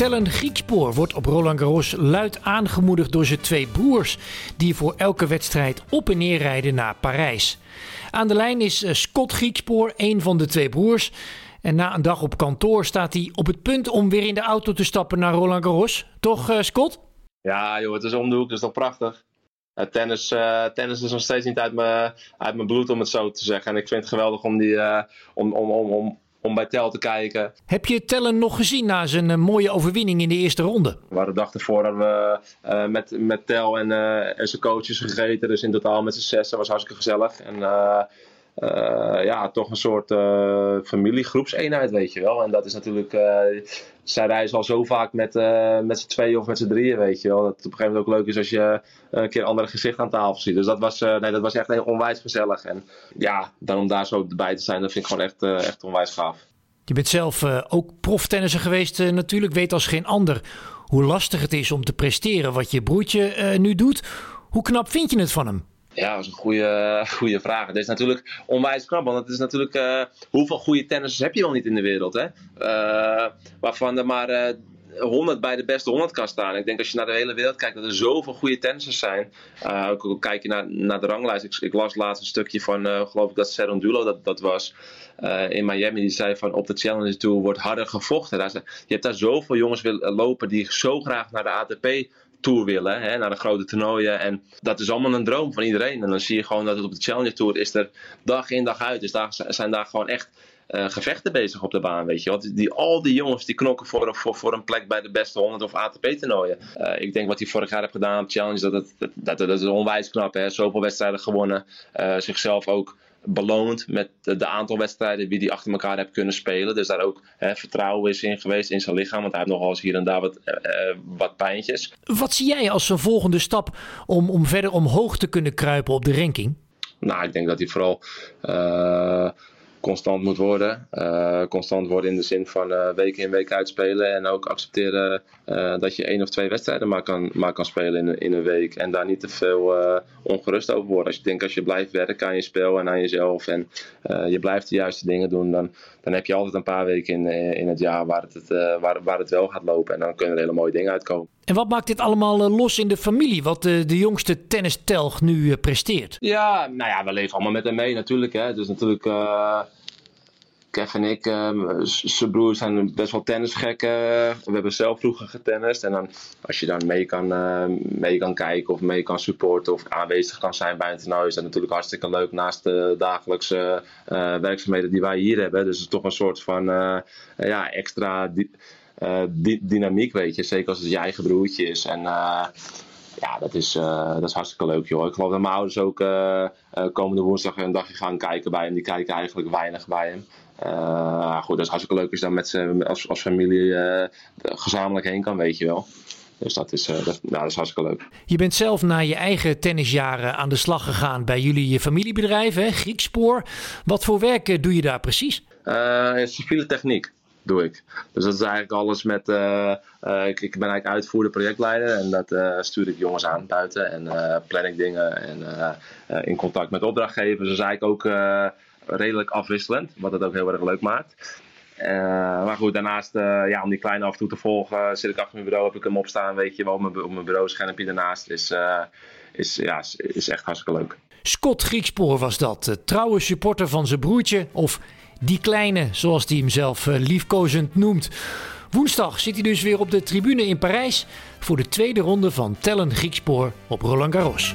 Tellen Griekspoor wordt op Roland Garros luid aangemoedigd door zijn twee broers, die voor elke wedstrijd op en neer rijden naar Parijs. Aan de lijn is eh, Scott Griekspoor, een van de twee broers. En na een dag op kantoor staat hij op het punt om weer in de auto te stappen naar Roland Garros. Toch, uh, Scott? Ja, joh, het is om de hoek, dat is toch prachtig. Uh, tennis, tennis is nog steeds niet uit mijn, uit mijn bloed, om het zo te zeggen. En ik vind het geweldig om, die, om, om, om, om, om bij Tel te kijken. Heb je Tellen nog gezien na zijn uh, mooie overwinning in de eerste ronde? We hadden de dag ervoor hadden we uh, met, met Tel en, uh, en zijn coaches gegeten. Dus in totaal met z'n zes. Dat was hartstikke gezellig. En ja, toch een soort familiegroepseenheid, weet je wel. En dat is natuurlijk... zij reizen al zo vaak met, met z'n tweeën of met z'n drieën, weet je wel. Dat het op een gegeven moment ook leuk is als je een keer andere gezicht aan tafel ziet. Dus dat was, nee, dat was echt heel onwijs gezellig. En ja, dan om daar zo bij te zijn, dat vind ik gewoon echt, echt onwijs gaaf. Je bent zelf ook proftennisser geweest, natuurlijk. Weet als geen ander hoe lastig het is om te presteren wat je broertje nu doet. Hoe knap vind je het van hem? Ja, dat is een goede, goede vraag. Het is natuurlijk onwijs knap, want het is natuurlijk... hoeveel goede tennissers heb je wel niet in de wereld, hè? waarvan er maar 100 bij de beste 100 kan staan. Ik denk als je naar de hele wereld kijkt, dat er zoveel goede tennissers zijn. Kijk je naar, naar de ranglijst. Ik, ik las laatst een stukje van, geloof ik dat Serondolo dat, dat was, in Miami. Die zei van op de Challenger Tour wordt harder gevochten. Daar, je hebt daar zoveel jongens willen lopen die zo graag naar de ATP Tour willen, hè, naar de grote toernooien. En dat is allemaal een droom van iedereen. En dan zie je gewoon dat het op de Challenger Tour is er dag in dag uit. Dus daar zijn daar gewoon echt uh, gevechten bezig op de baan, weet je wat. Die, al die jongens die knokken voor, voor, voor een plek bij de beste 100 of ATP-toernooien. Uh, ik denk wat hij vorig jaar heeft gedaan op Challenge, dat, dat, dat, dat is onwijs knap. Hè? Zoveel wedstrijden gewonnen, uh, zichzelf ook beloond met de, aantal wedstrijden die hij achter elkaar heeft kunnen spelen. Dus daar ook hè, vertrouwen is in geweest in zijn lichaam. Want hij heeft nogal eens hier en daar wat, uh, wat pijntjes. Wat zie jij als zijn volgende stap om, om verder omhoog te kunnen kruipen op de ranking? Nou, ik denk dat hij vooral uh, constant moet worden. Uh, constant worden in de zin van uh, week in week uitspelen. En ook accepteren uh, dat je één of twee wedstrijden maar kan, maar kan spelen in, in een week. En daar niet te veel ongerust over worden. Als je denkt als je blijft werken aan je spel en aan jezelf. En je blijft de juiste dingen doen. Dan, dan heb je altijd een paar weken in, in het jaar waar het, waar, waar het wel gaat lopen. En dan kunnen er hele mooie dingen uitkomen. En wat maakt dit allemaal los in de familie? Wat de, de jongste tennistelg nu presteert? Ja, nou ja, we leven allemaal met hem mee natuurlijk. Hè. Dus natuurlijk... Kev en ik, um, zijn broers zijn best wel tennisgekken. We hebben zelf vroeger getennist. En dan, als je dan mee kan, uh, mee kan kijken of mee kan supporten of aanwezig kan zijn bij een toernooi, is dat natuurlijk hartstikke leuk naast de dagelijkse uh, werkzaamheden die wij hier hebben. Dus het is toch een soort van uh, ja, extra dynamiek, weet je. Zeker als het je eigen broertje is. En ja, dat is, uh, dat is hartstikke leuk, joh. Ik geloof dat mijn ouders ook uh, uh, komende woensdag een dagje gaan kijken bij hem. Die kijken eigenlijk weinig bij hem. goed, dat is hartstikke leuk als je dan met ze als, als familie gezamenlijk heen kan, weet je wel. Dus dat is, dat, nou, dat is hartstikke leuk. Je bent zelf na je eigen tennisjaren aan de slag gegaan bij jullie familiebedrijf, hè? Griekspoor. Wat voor werk doe je daar precies? civiele techniek doe ik. Dus dat is eigenlijk alles met. Uh, uh, ik, ben eigenlijk uitvoerder projectleider en dat uh, stuur ik jongens aan buiten en plan ik dingen en in contact met opdrachtgevers. Dus eigenlijk ook redelijk afwisselend, wat het ook heel erg leuk maakt. maar goed, daarnaast, ja, om die kleine af en toe te volgen, zit ik achter mijn bureau, heb ik hem opstaan, weet je wel, op mijn, op mijn bureau schermpje daarnaast. Is, is, ja, is echt hartstikke leuk. Scott Griekspoor was dat, trouwe supporter van zijn broertje, of die kleine, zoals hij hem zelf liefkozend noemt. Woensdag zit hij dus weer op de tribune in Parijs voor de tweede ronde van Tellen Griekspoor op Roland Garros.